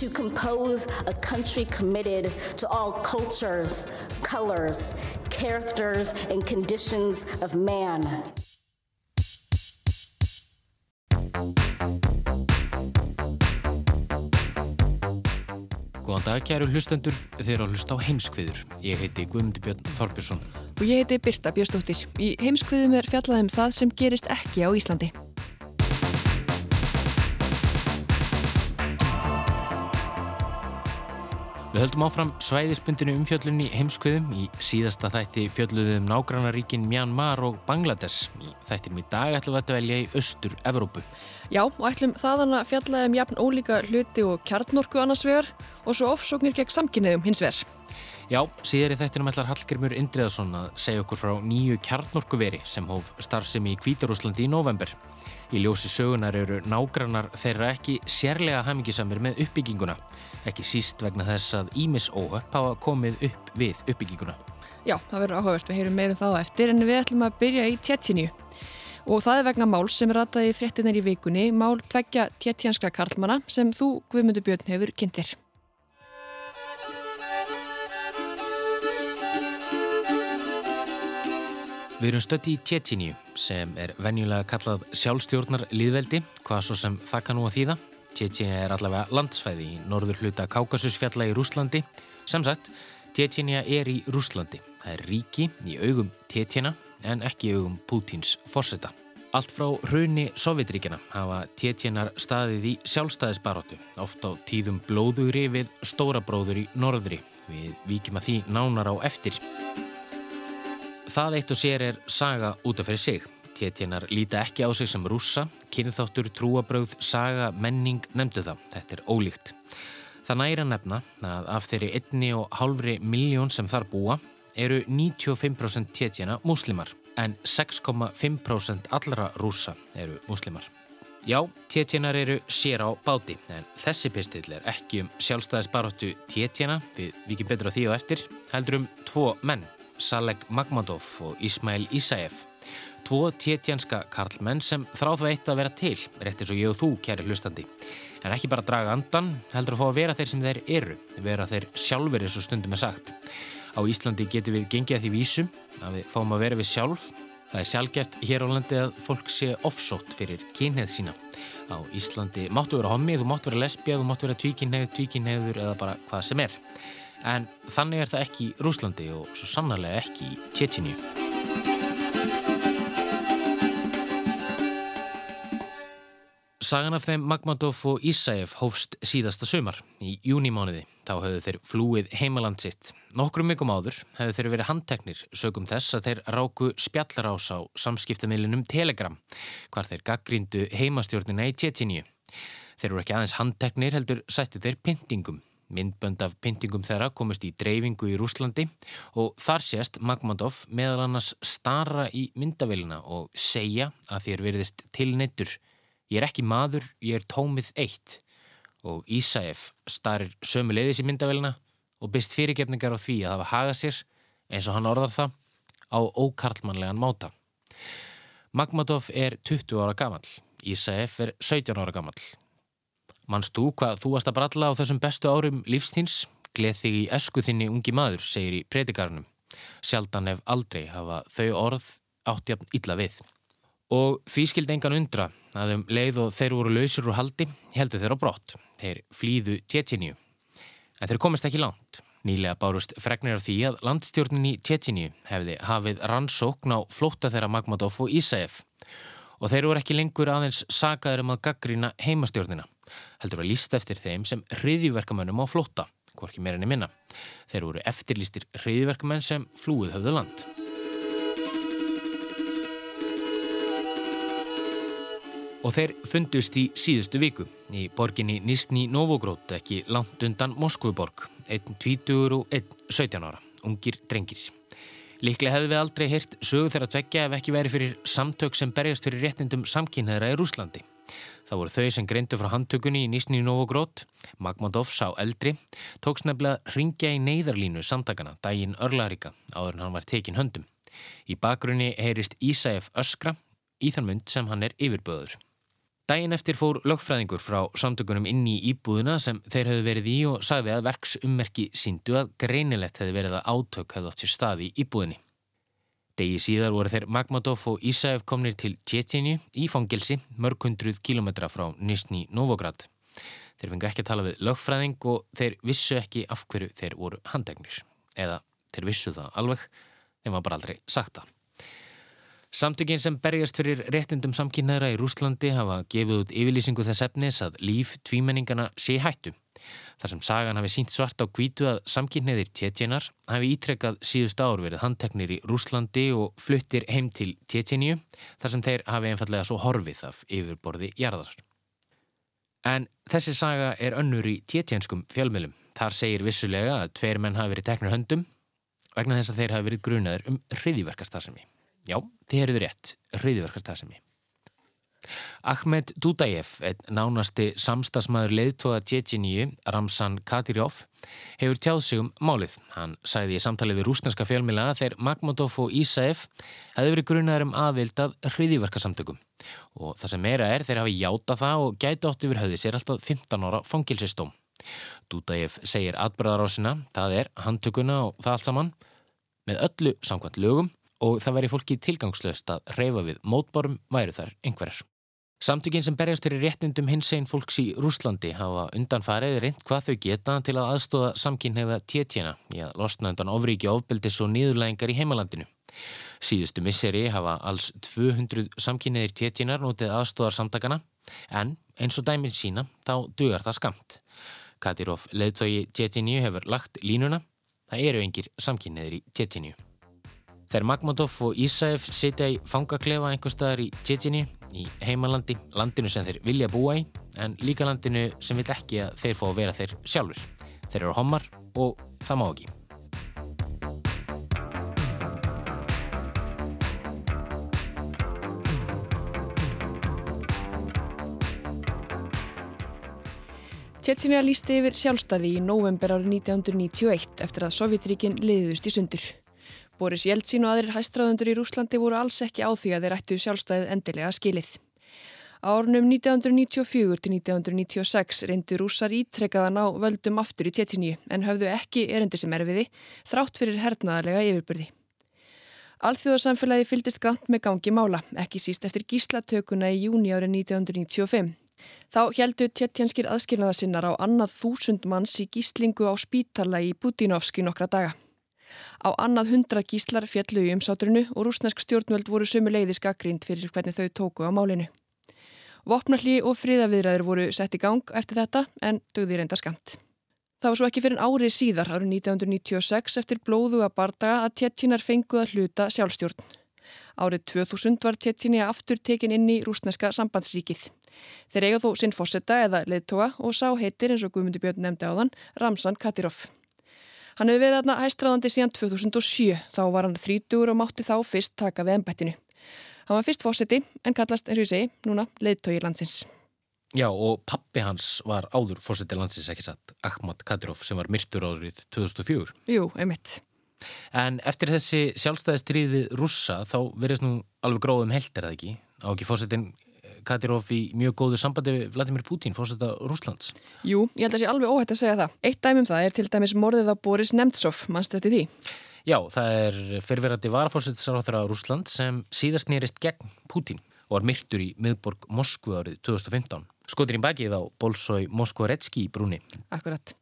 To compose a country committed to all cultures, colors, characters, and conditions of man. Góðan dag, kæru hlustendur, þeir eru að hlusta á heimskviður. Ég heiti Guðmundur Björn Þorbjörnsson. Og ég heiti Birta Björnsdóttir. Í heimskviðum er fjallaðum það sem gerist ekki á Íslandi. Við höldum áfram svæðisbundinu umfjöllunni heimskviðum í síðasta þætti fjölluðum nágrannaríkin Myanmar og Bangladesh. Í þættinum í dag ætlum við að velja í Östur-Evrópu. Já, og ætlum þaðan að fjallaðum jafn ólíka hluti og kjarnorku annars vegar og svo ofsóknir gegn samkynniðum hins vegar. Já, síðar í þættinum ætlar Hallgrimur Indriðarsson að segja okkur frá nýju kjarnorkuveri sem hóf starfsemi í Kvítarúslandi í november. Í ljósi sögunar eru nágrannar þeirra ekki sérlega hamingisamir með uppbygginguna, ekki síst vegna þess að Ímis óhöpp hafa komið upp við uppbygginguna. Já, það verður áhugavert, við heyrum meðum það á eftir en við ætlum að byrja í tjettinju. Og það er vegna mál sem rataði fréttinar í vikunni, mál tveggja tjettjanskra karlmana sem þú, Guðmundur Björn, hefur kynntir. Við erum stötti í Tjettíníu sem er venjulega kallað sjálfstjórnar líðveldi, hvað svo sem það kannu að þýða. Tjettíníu er allavega landsfæði í norður hluta Kákasusfjalla í Rúslandi. Sem sagt, Tjettíníu er í Rúslandi. Það er ríki í augum Tjettína en ekki í augum Pútins fórseta. Allt frá raunni Sovjetríkjana hafa Tjettínar staðið í sjálfstæðisbaróttu, oft á tíðum blóðugri við stóra bróður í norðri. Við víkjum að því nánar á eftir. Það eitt og sér er saga út af fyrir sig. Tétjinar líta ekki á sig sem rúsa, kynþáttur, trúabröð, saga, menning, nefndu það. Þetta er ólíkt. Það næra nefna að af þeirri einni og hálfri miljón sem þar búa eru 95% tétjana múslimar en 6,5% allra rúsa eru múslimar. Já, tétjinar eru sér á báti en þessi pistill er ekki um sjálfstæðisbaróttu tétjana, við vikið betur á því og eftir, heldur um tvo menn. Salek Magmadov og Ismail Isaev. Tvo tétjanska karlmenn sem þráð það eitt að vera til, rétt eins og ég og þú, kæri hlustandi. En ekki bara draga andan, heldur að fá að vera þeir sem þeir eru, vera þeir sjálfur eins og stundum er sagt. Á Íslandi getur við gengið að því vísu, að við fáum að vera við sjálf. Það er sjálfgeft hér á landi að fólk sé offsótt fyrir kynneið sína. Á Íslandi máttu vera hommið, þú máttu vera lesbíð, þú máttu vera tvíkinneið, tvíkinneður eða bara hvað sem er en þannig er það ekki í Rúslandi og svo sannarlega ekki í Tjetjiníu. Sagan af þeim Magmadov og Ísæf hófst síðasta sömar í júnimániði. Þá höfðu þeir flúið heimaland sitt. Nokkrum mikum áður höfðu þeir verið handteknir sögum þess að þeir ráku spjallarás á samskiptamillinum Telegram hvar þeir gaggríndu heimastjórnina í Tjetjiníu. Þeir eru ekki aðeins handteknir heldur sættu þeir pyntingum Myndbönd af pyntingum þeirra komist í dreifingu í Rúslandi og þar sést Magmadov meðal annars stara í myndavélina og segja að þér veriðist tilneittur. Ég er ekki maður, ég er tómið eitt. Og Ísæf starir sömulegðis í myndavélina og byrst fyrirgefningar á því að hafa hagað sér, eins og hann orðar það, á ókarlmannlegan máta. Magmadov er 20 ára gammal, Ísæf er 17 ára gammal. Manst þú hvað þú varst að bralla á þessum bestu árum lífstíns? Gleð þig í esku þinni ungi maður, segir í predikarnum. Sjaldan ef aldrei hafa þau orð áttjafn illa við. Og því skildi engan undra að um leið og þeir voru lausir úr haldi heldur þeir á brott. Þeir flýðu Tjetjiníu. En þeir komist ekki langt. Nýlega bárust fregnir af því að landstjórnin í Tjetjiníu hefði hafið rannsókn á flótta þeirra Magmadov og Ísæf. Og þeir voru ekki lengur aðeins sagaður um að gaggrýna heimastjórnina heldur að lísta eftir þeim sem hriðjverkamönnum á flótta, hvorki meirinni minna. Þeir voru eftirlýstir hriðjverkamenn sem flúið höfðu land. Og þeir fundust í síðustu viku í borginni Nistni Novogrót, ekki langt undan Moskvuborg, einn 20 og einn 17 ára, ungir drengir. Líklega hefðu við aldrei heyrt sögu þeirra tveggja ef ekki verið fyrir samtök sem berjast fyrir réttindum samkynneðra í Rúslandi. Það voru þau sem greindu frá handtökunni í Nýsni Novogrót. Magmadov sá eldri, tóks nefnilega ringja í neyðarlínu samtakana daginn örlaríka áður en hann var tekin höndum. Í bakgrunni heyrist Ísæf öskra í þann mynd sem hann er yfirböður. Daginn eftir fór lögfræðingur frá samtökunum inn í íbúðuna sem þeir höfðu verið í og sagði að verksummerki síndu að greinilegt hefði verið að átök hefði átt sér staði í íbúðinni. Degi síðar voru þeir Magmadov og Ísæf komnir til Tjetjeni í fangilsi mörg hundruð kílometra frá Nýstni Novograd. Þeir fengi ekki að tala við lögfræðing og þeir vissu ekki af hverju þeir voru handegnir. Eða þeir vissu það alveg, þeim var bara aldrei sagt það. Samtökinn sem berjast fyrir réttindum samkynnaðra í Rúslandi hafa gefið út yfirlýsingu þess efnis að líf tvímenningana sé hættu. Þar sem sagan hafi sínt svart á kvítu að samkynniðir tétjenar hafi ítrekkað síðust ár verið handteknir í Rúslandi og fluttir heim til tétjeníu þar sem þeir hafi einfallega svo horfið af yfirborði jarðar. En þessi saga er önnur í tétjenskum fjölmjölum. Þar segir vissulega að tveir menn hafi verið teknir höndum vegna þess að þeir hafi verið grunaður um hriðiverkastarðsemi. Já, þið eruðu rétt, hriðiverkastarðsemi. Ahmed Dudayev, einn nánasti samstagsmaður leiðtóða Tjetjeníu, Ramzan Kadyrov, hefur tjáð sig um málið. Hann sæði í samtalið við rúsneska fjölmila þegar Magmadov og Ísaev hefði verið grunaður um aðvild að hriðiverkasamtökum. Og það sem meira er þeir hafi játa það og gæti átt yfir höfði sér alltaf 15 ára fangilsistóm. Dudayev segir atbyrðarásina, það er handtökuna og það allt saman, með öllu samkvæmt lögum og það væri fólki tilgangslöst að reyfa við mótbárum væri þar einhverjar. Samtökinn sem berjast fyrir réttindum hins einn fólks í Rúslandi hafa undanfarið reynd hvað þau geta til að aðstóða samkynnefa tétjena í að losna undan ofríki ofbeldis og nýðurlægingar í heimalandinu. Síðustu misseri hafa alls 200 samkynneðir tétjenar notið aðstóðar samtakana en eins og dæminn sína þá dugar það skamt. Kadirov leðtói tétjeníu hefur lagt línuna. Það eru engir samkynneðir í tétjeníu. Þeir Magmadov og Ísæf sitja í fangaklefa einhver staðar í Tjetjini, í heimalandi, landinu sem þeir vilja búa í, en líka landinu sem vil ekki að þeir fá að vera þeir sjálfur. Þeir eru homar og það má ekki. Tjetjini að lísti yfir sjálfstæði í november árið 1991 eftir að Sovjetríkin liðust í sundur. Boris Jeltsin og aðrir hæstræðundur í Rúslandi voru alls ekki á því að þeir ættu sjálfstæðið endilega skilið. Árnum 1994 til 1996 reyndu rússar ítrekkaðan á völdum aftur í Tjetjini en höfðu ekki erendi sem erfiði þrátt fyrir hernaðarlega yfirbyrði. Alþjóðarsamfélagi fyldist grant með gangi mála, ekki síst eftir gíslatökuna í júni árið 1995. Þá heldu tjettjanskir aðskilnaðasinnar á annað þúsund manns í gíslingu á spítala í Butinovski nokkra daga. Á annað hundra gíslar fjallu í umsáturinu og rúsnesk stjórnvöld voru sömu leiði skakrind fyrir hvernig þau tóku á málinu. Vopnalli og friðaviðræður voru sett í gang eftir þetta en dögði reynda skamt. Það var svo ekki fyrir árið síðar árið 1996 eftir blóðu að bardaga að tjettinar fenguð að hluta sjálfstjórn. Árið 2000 var tjettinni aftur tekin inn í rúsneska sambandsríkið. Þeir eiga þó sinn fósetta eða leðtoga og sá heitir eins og Guðmundi Björn nefndi á þann Ramsan Katirov. Hann hefur verið aðna hæstræðandi síðan 2007, þá var hann þrítugur og mátti þá fyrst taka við ennbættinu. Hann var fyrst fósetti en kallast, eins og ég segi, núna leðtogi landsins. Já og pappi hans var áður fósetti landsins ekki satt, Ahmad Kadirov sem var myrtur árið 2004. Jú, einmitt. En eftir þessi sjálfstæðistriði rússa þá verðist nú alveg gróðum heldir að ekki, á ekki fósettin Kadirov í mjög góðu sambandi við Vladimir Putin, fórsetta Rúslands. Jú, ég held að það sé alveg óhætt að segja það. Eitt dæmum það er til dæmis morðið á Boris Nemtsov, mannstu þetta því? Já, það er fyrirverandi varafórsettisráþara á Rúsland sem síðast nýrist gegn Putin og var myrtur í miðborg Moskvu árið 2015. Skotir í bakið á Bolsói Moskvoretski í brúni. Akkurat.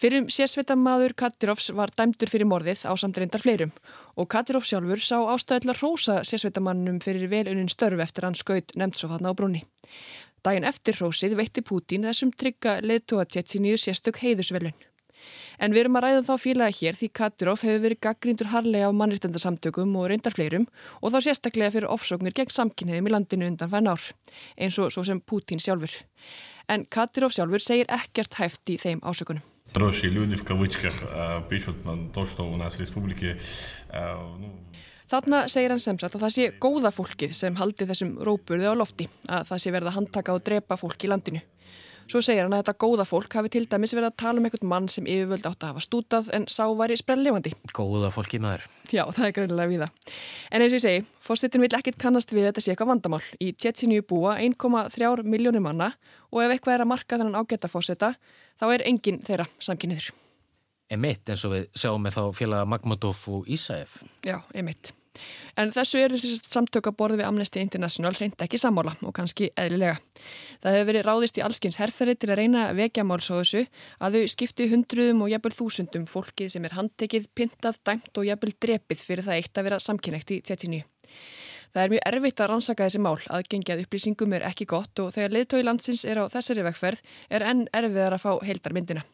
Fyrir sérsveitamaður Kadirovs var dæmdur fyrir morðið á samt reyndar fleirum og Kadirov sjálfur sá ástæðilega rósa sérsveitamannum fyrir velunin störf eftir hans skaut nefnt svo hann á brúni. Dægin eftir rósið veitti Pútín þessum trygga leðtóatjett í nýju sérstök heiðusvelun. En við erum að ræða þá fílaða hér því Kadirov hefur verið gaggrindur harlega á mannriðtendarsamtökum og reyndar fleirum og þá sérstaklega fyrir ofsóknir gegn samkynniðum í landinu undan fæn ár, eins og svo sem Pútín sjálfur. En Kadirov sjálfur segir ekkert hæft í þeim ásökunum. Þarna segir hann semst að það sé góða fólkið sem haldi þessum rópurði á lofti, að það sé verða handtaka og drepa fólk í landinu. Svo segir hann að þetta góða fólk hafi til dæmis verið að tala um einhvern mann sem yfirvöld átt að hafa stútað en sá væri sprellifandi. Góða fólki maður. Já, það er greinilega við það. En eins og ég segi, fórstittin vil ekkit kannast við þetta sé eitthvað vandamál. Í Tjetsinju búa 1,3 miljónir manna og ef eitthvað er að marka þennan ágæta fórstita, þá er enginn þeirra samkynniður. Emitt eins og við sjáum með þá félaga Magmadov og Ísæf. Já, emitt. En þessu eru þessi samtöka borði við Amnesty International reynd ekki sammála og kannski eðlilega. Það hefur verið ráðist í allskins herrferði til að reyna vekja máls á þessu að þau skipti hundruðum og jæfnvel þúsundum fólkið sem er handtekið, pintað, dæmt og jæfnvel drepið fyrir það eitt að vera samkynægt í tjettinni. Það er mjög erfitt að rannsaka þessi mál, aðgengjað upplýsingum er ekki gott og þegar liðtói landsins er á þessari vegferð er enn erfiðar að fá heildarmyndina.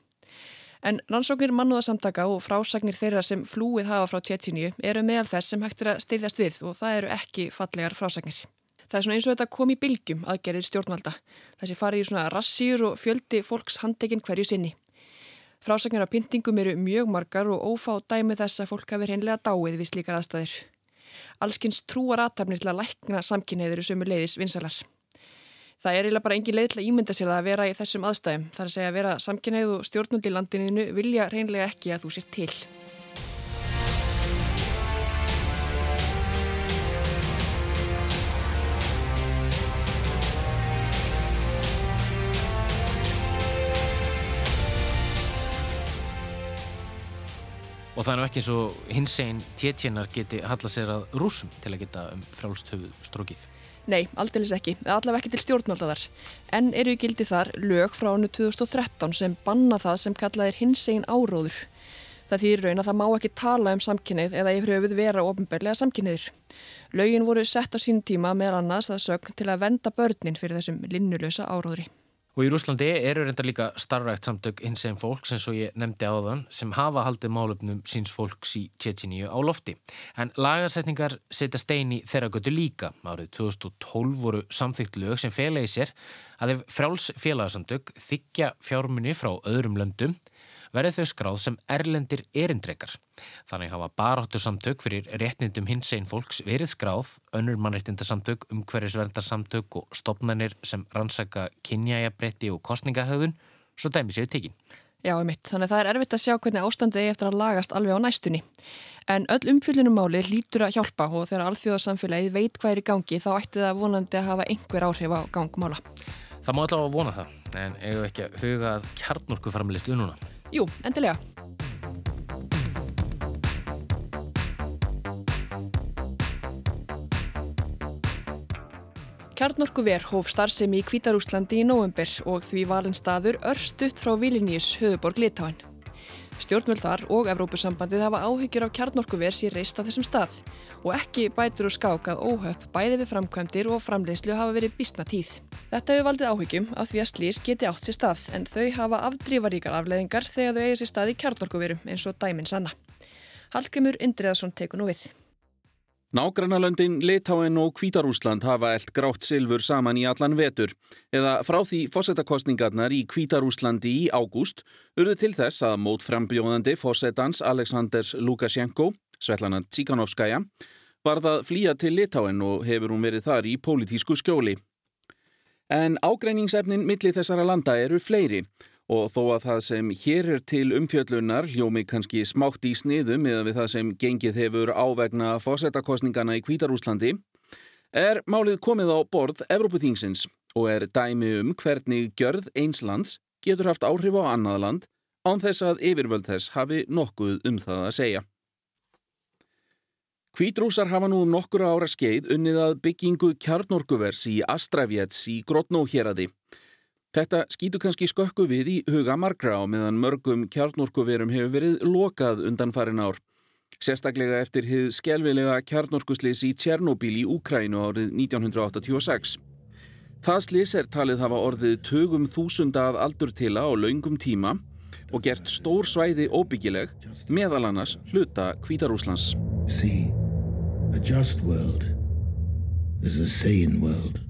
En rannsóknir mannúðasamtaka og frásagnir þeirra sem flúið hafa frá Tjettíniu eru meðal þess sem hægt er að steyðast við og það eru ekki fallegar frásagnir. Það er svona eins og þetta kom í bylgjum aðgerðir stjórnvalda. Þessi farið í svona rassýr og fjöldi fólks handekinn hverju sinni. Frásagnir af pyntingum eru mjög margar og ófá dæmi þess að fólk hafi reynlega dáið við slíkar aðstæðir. Allskins trúar aðtapnir til að lækna samkynneður í sömu leiðis vinsalar. Það er eiginlega bara engin leið til að ímynda sér það að vera í þessum aðstæðum. Það er að segja að vera samkynneið og stjórnuldi landininu vilja reynlega ekki að þú sér til. Og það er nú ekki eins og hins einn tétjennar geti halla sér að rúsum til að geta um frálst höfuð strókið. Nei, aldeilis ekki. Allaveg ekki til stjórnaldaðar. En eru í gildi þar lög frá ánnu 2013 sem banna það sem kallaðir hins einn áróður. Það þýðir raun að það má ekki tala um samkynnið eða yfir höfuð vera ofinbeglega samkynniður. Lögin voru sett á sín tíma með annars að sögn til að venda börnin fyrir þessum linnulösa áróðri. Og í Rúslandi eru reynda líka starfrækt samtök hins einn fólks eins og ég nefndi á þann sem hafa haldið málöfnum síns fólks í Tjetjiníu á lofti. En lagarsetningar setja stein í þeirra götu líka. Árið 2012 voru samþygt lög sem fela í sér að ef fráls félagsamtök þykja fjármunni frá öðrum löndum verið þau skráð sem erlendir erindrekar. Þannig hafa baráttu samtök fyrir réttnindum hins einn fólks verið skráð, önnur mannréttindarsamtök, umhverfisverndarsamtök og stopnarnir sem rannsaka kynjæjabretti og kostningahöðun, svo dæmi séu tekin. Já, einmitt. Þannig að það er erfitt að sjá hvernig ástandið er eftir að lagast alveg á næstunni. En öll umfyllunum máli lítur að hjálpa og þegar alþjóðarsamfélagið veit hvað er í gangi þá ætti það vonandi að hafa einhver áhrif á gangmála. Það má allavega vona það, en eigum ekki að huga kjarnorku framlist ununa. Jú, endilega. Kjarnorkuver hóf starfsemi í Kvítarúslandi í nóvember og því valin staður örstutt frá Vilnius, höfuborg Litáin. Stjórnvöld þar og Evrópusambandið hafa áhyggjur af kjarnorkuver sér reist á þessum stað og ekki bætur og skák að óhöpp bæði við framkvæmdir og framleiðslu hafa verið bísna tíð. Þetta hefur valdið áhyggjum að því að slís geti átt sér stað en þau hafa afdrífaríkar afleðingar þegar þau eigi sér stað í kjarnorkuverum eins og dæmin sanna. Hallgrimur Indriðarsson tekur nú við. Nágrannalöndin Litáin og Kvítarúsland hafa eld grátt silfur saman í allan vetur eða frá því fósettakostningarnar í Kvítarúslandi í ágúst urðu til þess að mótframbjóðandi fósettans Aleksandrs Lukashenko, Svetlana Tsíkanovskaja, varð að flýja til Litáin og hefur hún verið þar í pólitísku skjóli. En ágreiningsefnin millir þessara landa eru fleiri og þó að það sem hér er til umfjöllunar hljómi kannski smátt í sniðum eða við það sem gengið hefur ávegna fósettakostningana í Kvítarúslandi, er málið komið á borð Evrópuþingsins og er dæmi um hvernig gjörð einslands getur haft áhrif á annað land án þess að yfirvöld þess hafi nokkuð um það að segja. Kvítrúsar hafa nú um nokkur ára skeið unnið að byggingu kjarnorkuvers í Astravjets í Grotnóhjeraði. Þetta skýtu kannski skökku við í huga margra á meðan mörgum kjarnorkuverum hefur verið lokað undan farin ár. Sérstaklega eftir hið skelvilega kjarnorkuslis í Tjernobyl í Úkrænu árið 1986. Það slis er talið hafa orðið tögum þúsunda að aldur tila á laungum tíma og gert stór svæði óbyggileg meðal annars hluta Kvítarúslands. See, a just world is a sane world.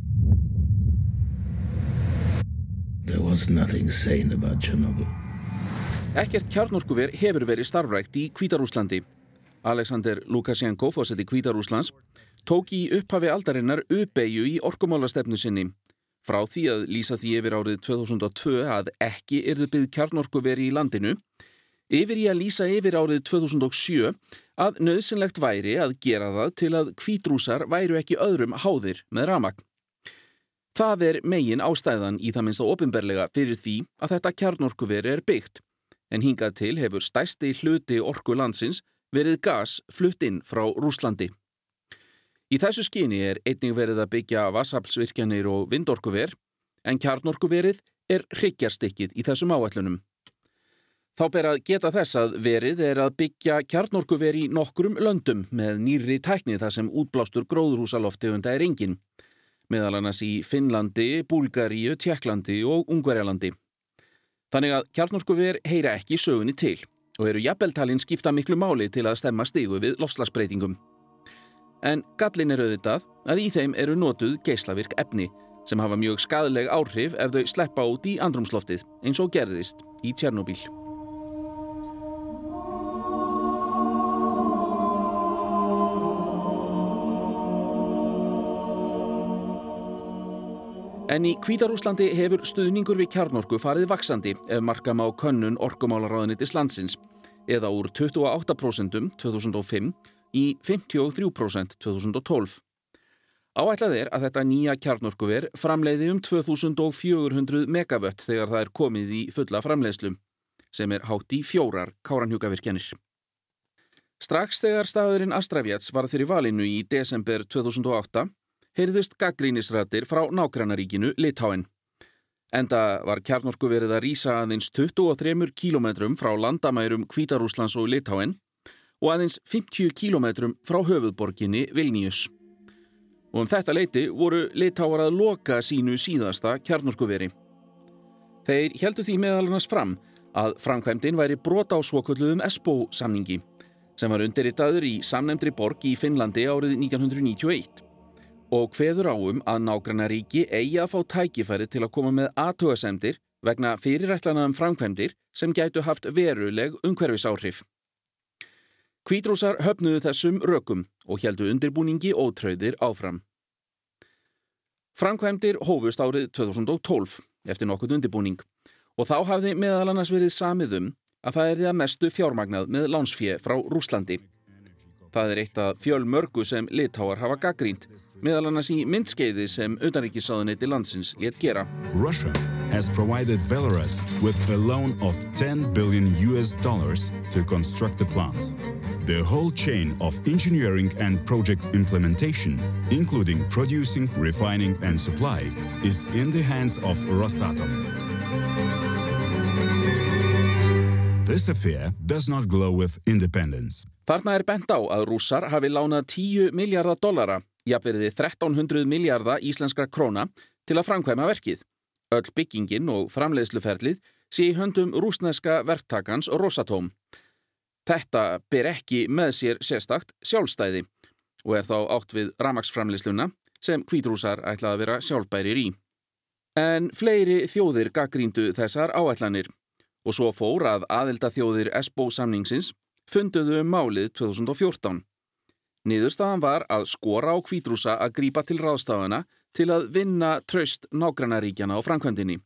Ekkert kjarnorkuver hefur verið starfrækt í Kvítarúslandi. Alexander Lukashenko, fósetti Kvítarúslands, tók í upphafi aldarinnar uppeyju í orkumálastefnu sinni. Frá því að lýsa því yfir árið 2002 að ekki erðu byggð kjarnorkuveri í landinu, yfir í að lýsa yfir árið 2007 að nöðsynlegt væri að gera það til að kvítrúsar væru ekki öðrum háðir með ramagn. Það er megin ástæðan í það minnst á ofinberlega fyrir því að þetta kjarnorkuveri er byggt, en hingað til hefur stæsti hluti orku landsins verið gas flutt inn frá Rúslandi. Í þessu skyni er einning verið að byggja vassaflsvirkjanir og vindorkuver, en kjarnorkuverið er hryggjarstykkið í þessum áætlunum. Þá ber að geta þess að verið er að byggja kjarnorkuver í nokkrum löndum með nýri tækni þar sem útblástur gróðrúsaloftegunda er engin, meðal annars í Finnlandi, Búlgaríu, Tjekklandi og Ungverjalandi. Þannig að kjarnorkuver heyra ekki sögunni til og eru jafnbeltalinn skipta miklu máli til að stemma stígu við lofslagsbreytingum. En gallin er auðvitað að í þeim eru notuð geislavirk efni sem hafa mjög skadaleg áhrif ef þau sleppa út í andrumsloftið eins og gerðist í Tjernobyl. En í Kvítarúslandi hefur stuðningur við kjarnorku farið vaksandi ef markam á könnun orkumálaráðunitis landsins eða úr 28% 2005 í 53% 2012. Áætlað er að þetta nýja kjarnorkuver framleiði um 2400 megavött þegar það er komið í fulla framleiðslu, sem er hátt í fjórar káranhjúkavirkjanir. Strax þegar staðurinn Astrafjats var fyrir valinu í desember 2008 heyrðust gaggrínisrættir frá nágrannaríkinu Litáen. Enda var kjarnorkuverið að rýsa aðeins 23 kílometrum frá landamærum Kvítarúslands og Litáen og aðeins 50 kílometrum frá höfuðborginni Vilnius. Og um þetta leiti voru litáar að loka sínu síðasta kjarnorkuveri. Þeir heldu því meðalannast fram að framkvæmdinn væri brota á svokulluðum ESPO-samningi sem var undirritaður í samnemndri borg í Finnlandi árið 1991 og hveður áum að nágrannaríki eigi að fá tækifæri til að koma með aðtöðasemdir vegna fyrirætlanaðum framkvæmdir sem gætu haft veruleg umhverfisáhrif. Kvítrúsar höfnuðu þessum rökum og heldu undirbúningi ótröðir áfram. Framkvæmdir hófust árið 2012 eftir nokkurt undirbúning og þá hafði meðal annars verið samiðum að það er því að mestu fjármagnað með lánsfjö frá Rúslandi. Það er eitt af fjölmörgu sem litáar hafa gaggrínt, meðal annars í myndskeiði sem auðanríkisáðuniti landsins létt gera. Russia has provided Belarus with a loan of 10 billion US dollars to construct the plant. The whole chain of engineering and project implementation, including producing, refining and supply, is in the hands of Rosatom. This affair does not glow with independence. Þarna er bent á að rússar hafi lánað 10 miljardar dollara, jafnverði 1300 miljardar íslenskra króna, til að framkvæma verkið. Öll byggingin og framleiðsluferlið sé í höndum rúsneska verktakans Rosatom. Þetta ber ekki með sér sérstakt sjálfstæði og er þá átt við ramagsframleiðsluna sem kvítrúsar ætla að vera sjálfbærir í. En fleiri þjóðir gaggríndu þessar áætlanir og svo fór að aðelda þjóðir SBO samningsins funduðu um málið 2014. Niðurstaðan var að skora á kvítrúsa að grípa til ráðstafana til að vinna tröst nágrannaríkjana á framkvæmdini.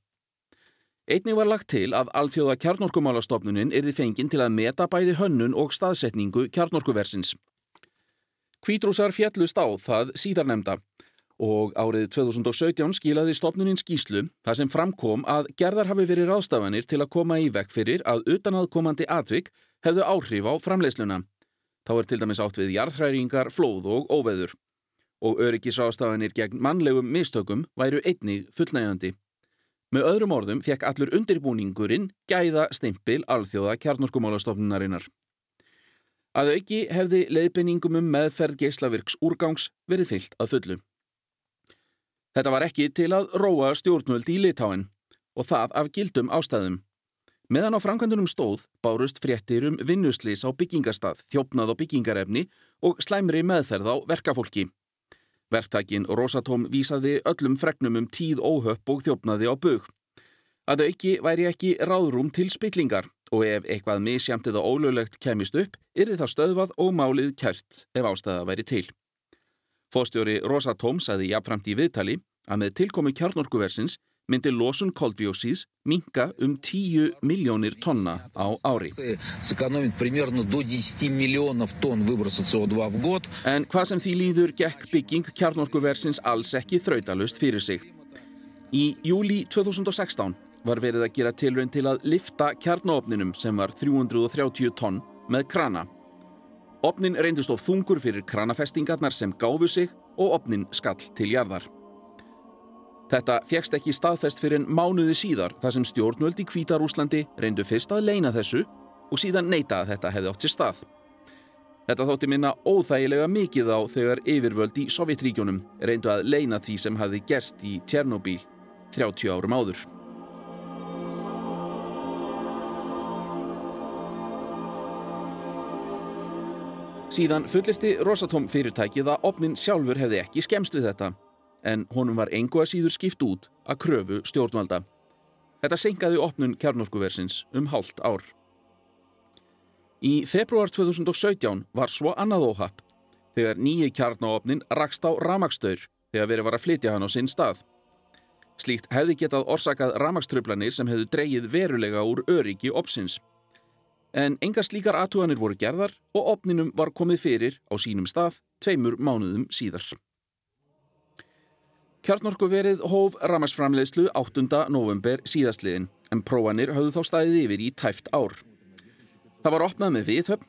Einnig var lagt til að alþjóða kjarnorkumálastofnunin erði fenginn til að meta bæði hönnun og staðsetningu kjarnorkuversins. Kvítrúsar fjallust á það síðarnemda og árið 2017 skilaði stopnunin skýslu þar sem framkom að gerðar hafi verið ráðstafanir til að koma í vekk fyrir að utanaðkomandi atvik hefðu áhrif á framleiðsluna. Þá er til dæmis átt við jarðhræringar, flóð og óveður. Og öryggisráðstafanir gegn mannlegum mistökum væru einnig fullnægjandi. Með öðrum orðum fekk allur undirbúningurinn gæða stimpil alþjóða kjarnorkumálastofnunarinnar. Að auki hefði leiðbenningum um meðferð geislavirks úrgangs verið fyllt að fullu. Þetta var ekki til að róa stjórnvöld í litáin og það af gildum ástæðum. Meðan á framkvæmdunum stóð bárust fréttir um vinnuslís á byggingarstað, þjófnað á byggingarefni og slæmri meðferð á verkafólki. Verktakin Rosatóm vísaði öllum fregnum um tíð óhöpp og þjófnaði á bög. Að auki væri ekki ráðrúm til spillingar og ef eitthvað misjamt eða ólöglegt kemist upp, yrði það stöðvað og málið kært ef ástæða væri til. Fóstjóri Rosatóm saði jafnframt í viðtali að með tilkomi kjarnorkuversins myndi losun koldvíósís minka um 10 miljónir tonna á ári. En hvað sem því líður gekk bygging kjarnorkuversins alls ekki þrautalust fyrir sig. Í júli 2016 var verið að gera tilrönd til að lifta kjarnóopninum sem var 330 tonn með krana. Opnin reyndist of þungur fyrir kranafestingarnar sem gáfu sig og opnin skall til jarðar. Þetta fjekst ekki staðfest fyrir en mánuði síðar þar sem stjórnvöld í Kvítarúslandi reyndu fyrst að leina þessu og síðan neita að þetta hefði átt sér stað. Þetta þótti minna óþægilega mikið á þegar yfirvöld í Sovjetríkjónum reyndu að leina því sem hefði gerst í Tjernobíl 30 árum áður. Síðan fullirti Rosatom fyrirtækið að opnin sjálfur hefði ekki skemst við þetta en honum var engu að síður skipt út að kröfu stjórnvalda. Þetta senkaði opnun kjarnorkuversins um hálft ár. Í februar 2017 var svo annað óhapp þegar nýji kjarnáopnin rakst á ramagstöður þegar verið var að flytja hann á sinn stað. Slíkt hefði getað orsakað ramagströflanir sem hefðu dreyið verulega úr öryggi opsins. En engar slíkar aðtúanir voru gerðar og opninum var komið fyrir á sínum stað tveimur mánuðum síðar. Kjarnorkuverið hóf ramarsframleiðslu 8. november síðastliðin en prófanir höfðu þá staðið yfir í tæft ár. Það var opnað með viðhöfn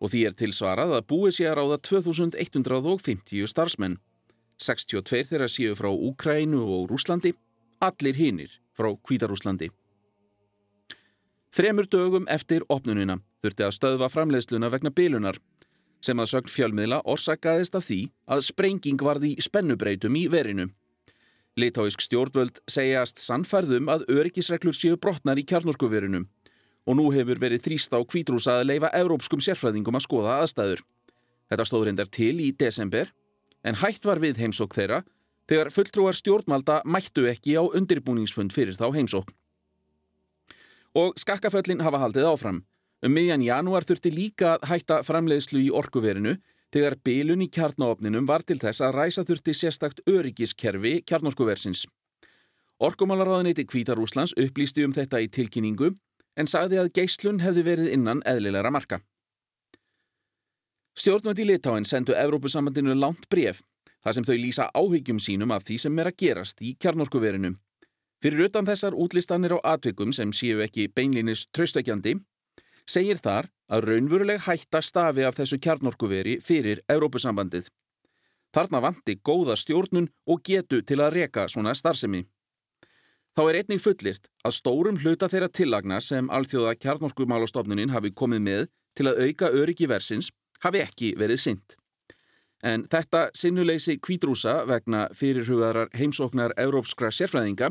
Og því er tilsvarað að búið sé að ráða 2150 starfsmenn. 62 þeirra séu frá Úkrænu og Rúslandi, allir hinnir frá Kvítarúslandi. Þremur dögum eftir opnunina þurfti að stöðva framleiðsluna vegna bilunar sem að sögn fjölmiðla orsakaðist af því að sprenging varði spennubreitum í verinu. Litáisk stjórnvöld segjast sannfærðum að öryggisreglur séu brotnar í kjarnorkuverinu og nú hefur verið þrýst á kvítrúsa að leifa európskum sérfræðingum að skoða aðstæður. Þetta stóð reyndar til í desember en hætt var við heimsók þeirra þegar fulltrúar stjórnmalda mættu ekki á undirbúningsfund fyrir þá heimsók. Og skakkaföllin hafa haldið áfram. Um miðjan janúar þurfti líka að hætta framleiðslu í orkuverinu þegar bilun í kjarnáopninum var til þess að ræsa þurfti sérstakt öryggiskerfi kjarnorkuversins. Orkumálaráðaniti Kvítarúslands upplýsti um þetta í tilkynningu en sagði að geislun hefði verið innan eðlilegra marka. Stjórnvöld í Litáin sendu Evrópusambandinu langt bref þar sem þau lýsa áhyggjum sínum af því sem er að gerast í kjarnorkuverinu. Fyrir utan þessar útlistanir á atvikum sem séu ekki beinlinis tröstökjandi segir þar að raunveruleg hætta stafi af þessu kjarnorkuveri fyrir Evrópusambandið. Þarna vanti góða stjórnun og getu til að reka svona starfsemi. Þá er einnig fullirt að stórum hluta þeirra tillagna sem alþjóða kjarnorkumálastofnunin hafi komið með til að auka öryggi versins hafi ekki verið synd. En þetta sinnuleysi kvítrúsa vegna fyrirhugaðar heimsóknar európskra sérfræðinga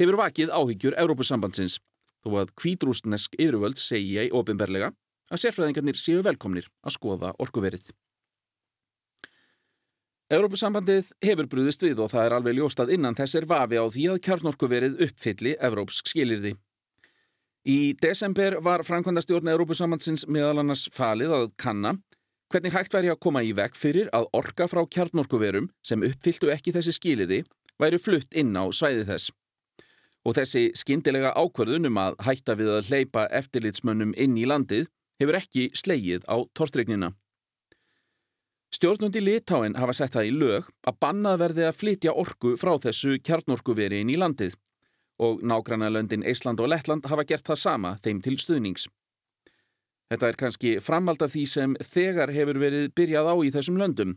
hefur vakið áhyggjur Európusambandsins þó að kvítrúsnesk yfirvöld segja í ofinberlega að sérfræðingarnir séu velkomnir að skoða orkuverið. Európusambandið hefur brúðist við og það er alveg ljóst að innan þess er vafi á því að kjarnorkuverið uppfylli evrópsk skilirði. Í desember var framkvæmdastjórn Európusambandsins meðal annars falið að kanna hvernig hægt væri að koma í vekk fyrir að orka frá kjarnorkuverum sem uppfylltu ekki þessi skilirði væri flutt inn á svæði þess. Og þessi skindilega ákverðunum að hætta við að hleypa eftirlitsmönnum inn í landið hefur ekki slegið á tortregnina. Stjórnundi Litáin hafa sett það í lög að bannað verði að flytja orku frá þessu kjarnorkuveri inn í landið og nágranna löndin Ísland og Lettland hafa gert það sama þeim til stuðnings. Þetta er kannski framald af því sem þegar hefur verið byrjað á í þessum löndum.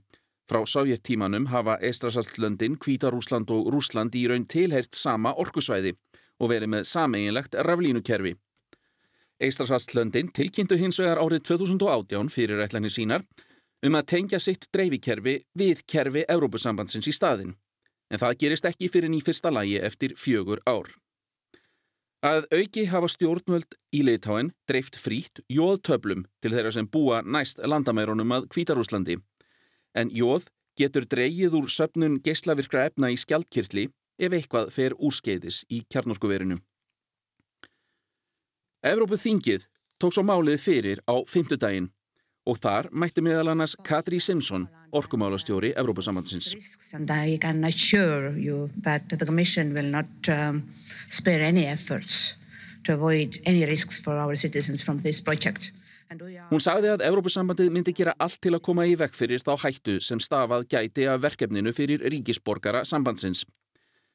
Frá sovjettímanum hafa Eistrasaltlöndin, Kvítarúsland og Rúsland í raun tilhert sama orkusvæði og verið með sameinlegt raflínukerfi. Eistrasaltlöndin tilkynntu hins vegar árið 2018 fyrir ætlanir sínar um að tengja sitt dreifikerfi við kerfi Európusambandsins í staðin. En það gerist ekki fyrir ný fyrsta lægi eftir fjögur ár. Að auki hafa stjórnvöld í leitáin dreift frít jóðtöflum til þeirra sem búa næst landamærunum að Kvítarúslandi. En jóð getur dreigið úr söpnun geislavirkra efna í skjaldkirtli ef eitthvað fer úrskeiðis í kjarnorkuverinu. Evrópu þingið tók svo málið fyrir á fymtudaginn og þar mætti meðal annars Katri Simpson, orkumálastjóri Evrópusambandsins. Um, spare any efforts to avoid any risks for our citizens from this project. Hún sagði að Evrópusambandið myndi gera allt til að koma í vekk fyrir þá hættu sem stafað gæti af verkefninu fyrir ríkisborgara sambandsins.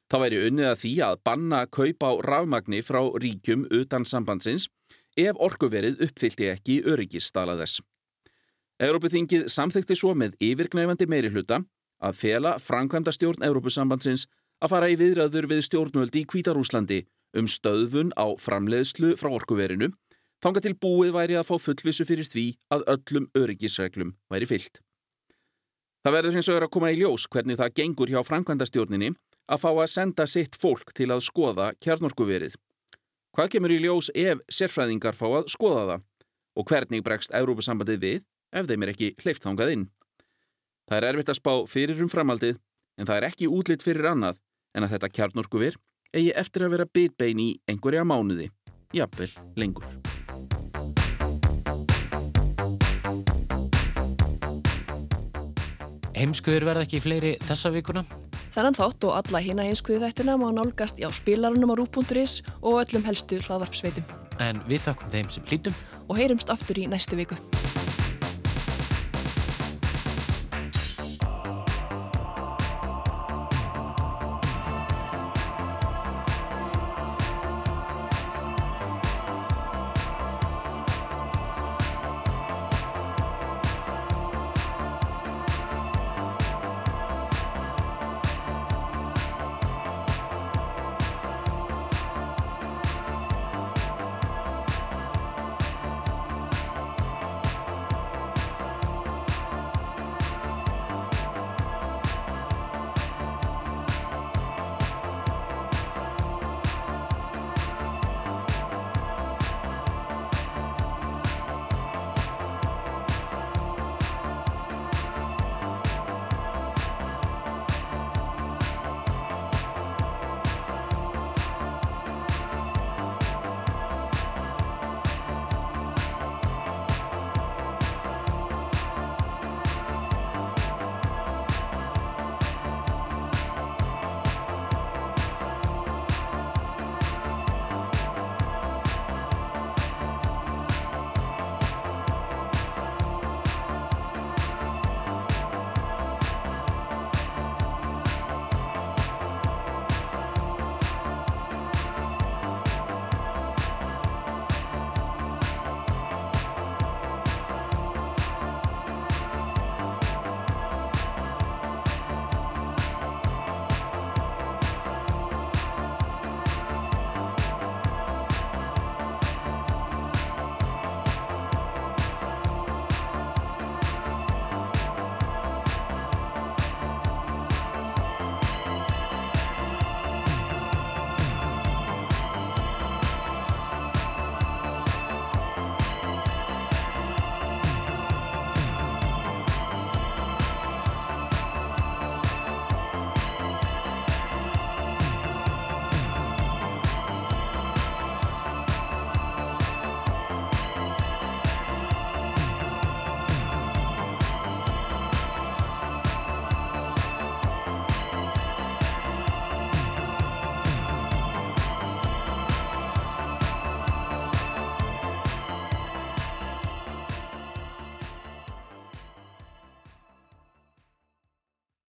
Þá væri unnið að því að banna kaup á rafmagni frá ríkjum utan sambandsins ef orkuverið uppfylti ekki öryggistala þess. Európuþingið samþykti svo með yfirgnæfandi meiri hluta að fela framkvæmda stjórn Európusambandsins að fara í viðræður við stjórnvöldi í Kvítarúslandi um stöðvun á framleiðslu frá orkuverinu þanga til búið væri að fá fullvissu fyrir því að öllum öryggisreglum væri fyllt. Það verður hins vegar að koma í ljós hvernig það gengur hjá framkvæmda stjórninni að fá að senda sitt fólk til að skoða kjarnorkuverið. Hvað kemur í ljós ef sérfræðingar fá að skoða það og hvernig bregst Európusambandið við ef þeim er ekki hleyft þangað inn. Það er erfitt að spá fyrir um framaldið en það er ekki útlitt fyrir annað en að þetta kjarnorkuvir eigi eftir að vera bitbein í einhverja mánuði, jafnvel lengur. Heimskuður verða ekki fleiri þessa vikuna? Þannan þátt og alla hina heimskuðu þættina má nálgast á spilarunum á rú.is og öllum helstu hlaðvarpsveitum. En við þakkum þeim sem hlítum og heyrumst aftur í næstu viku.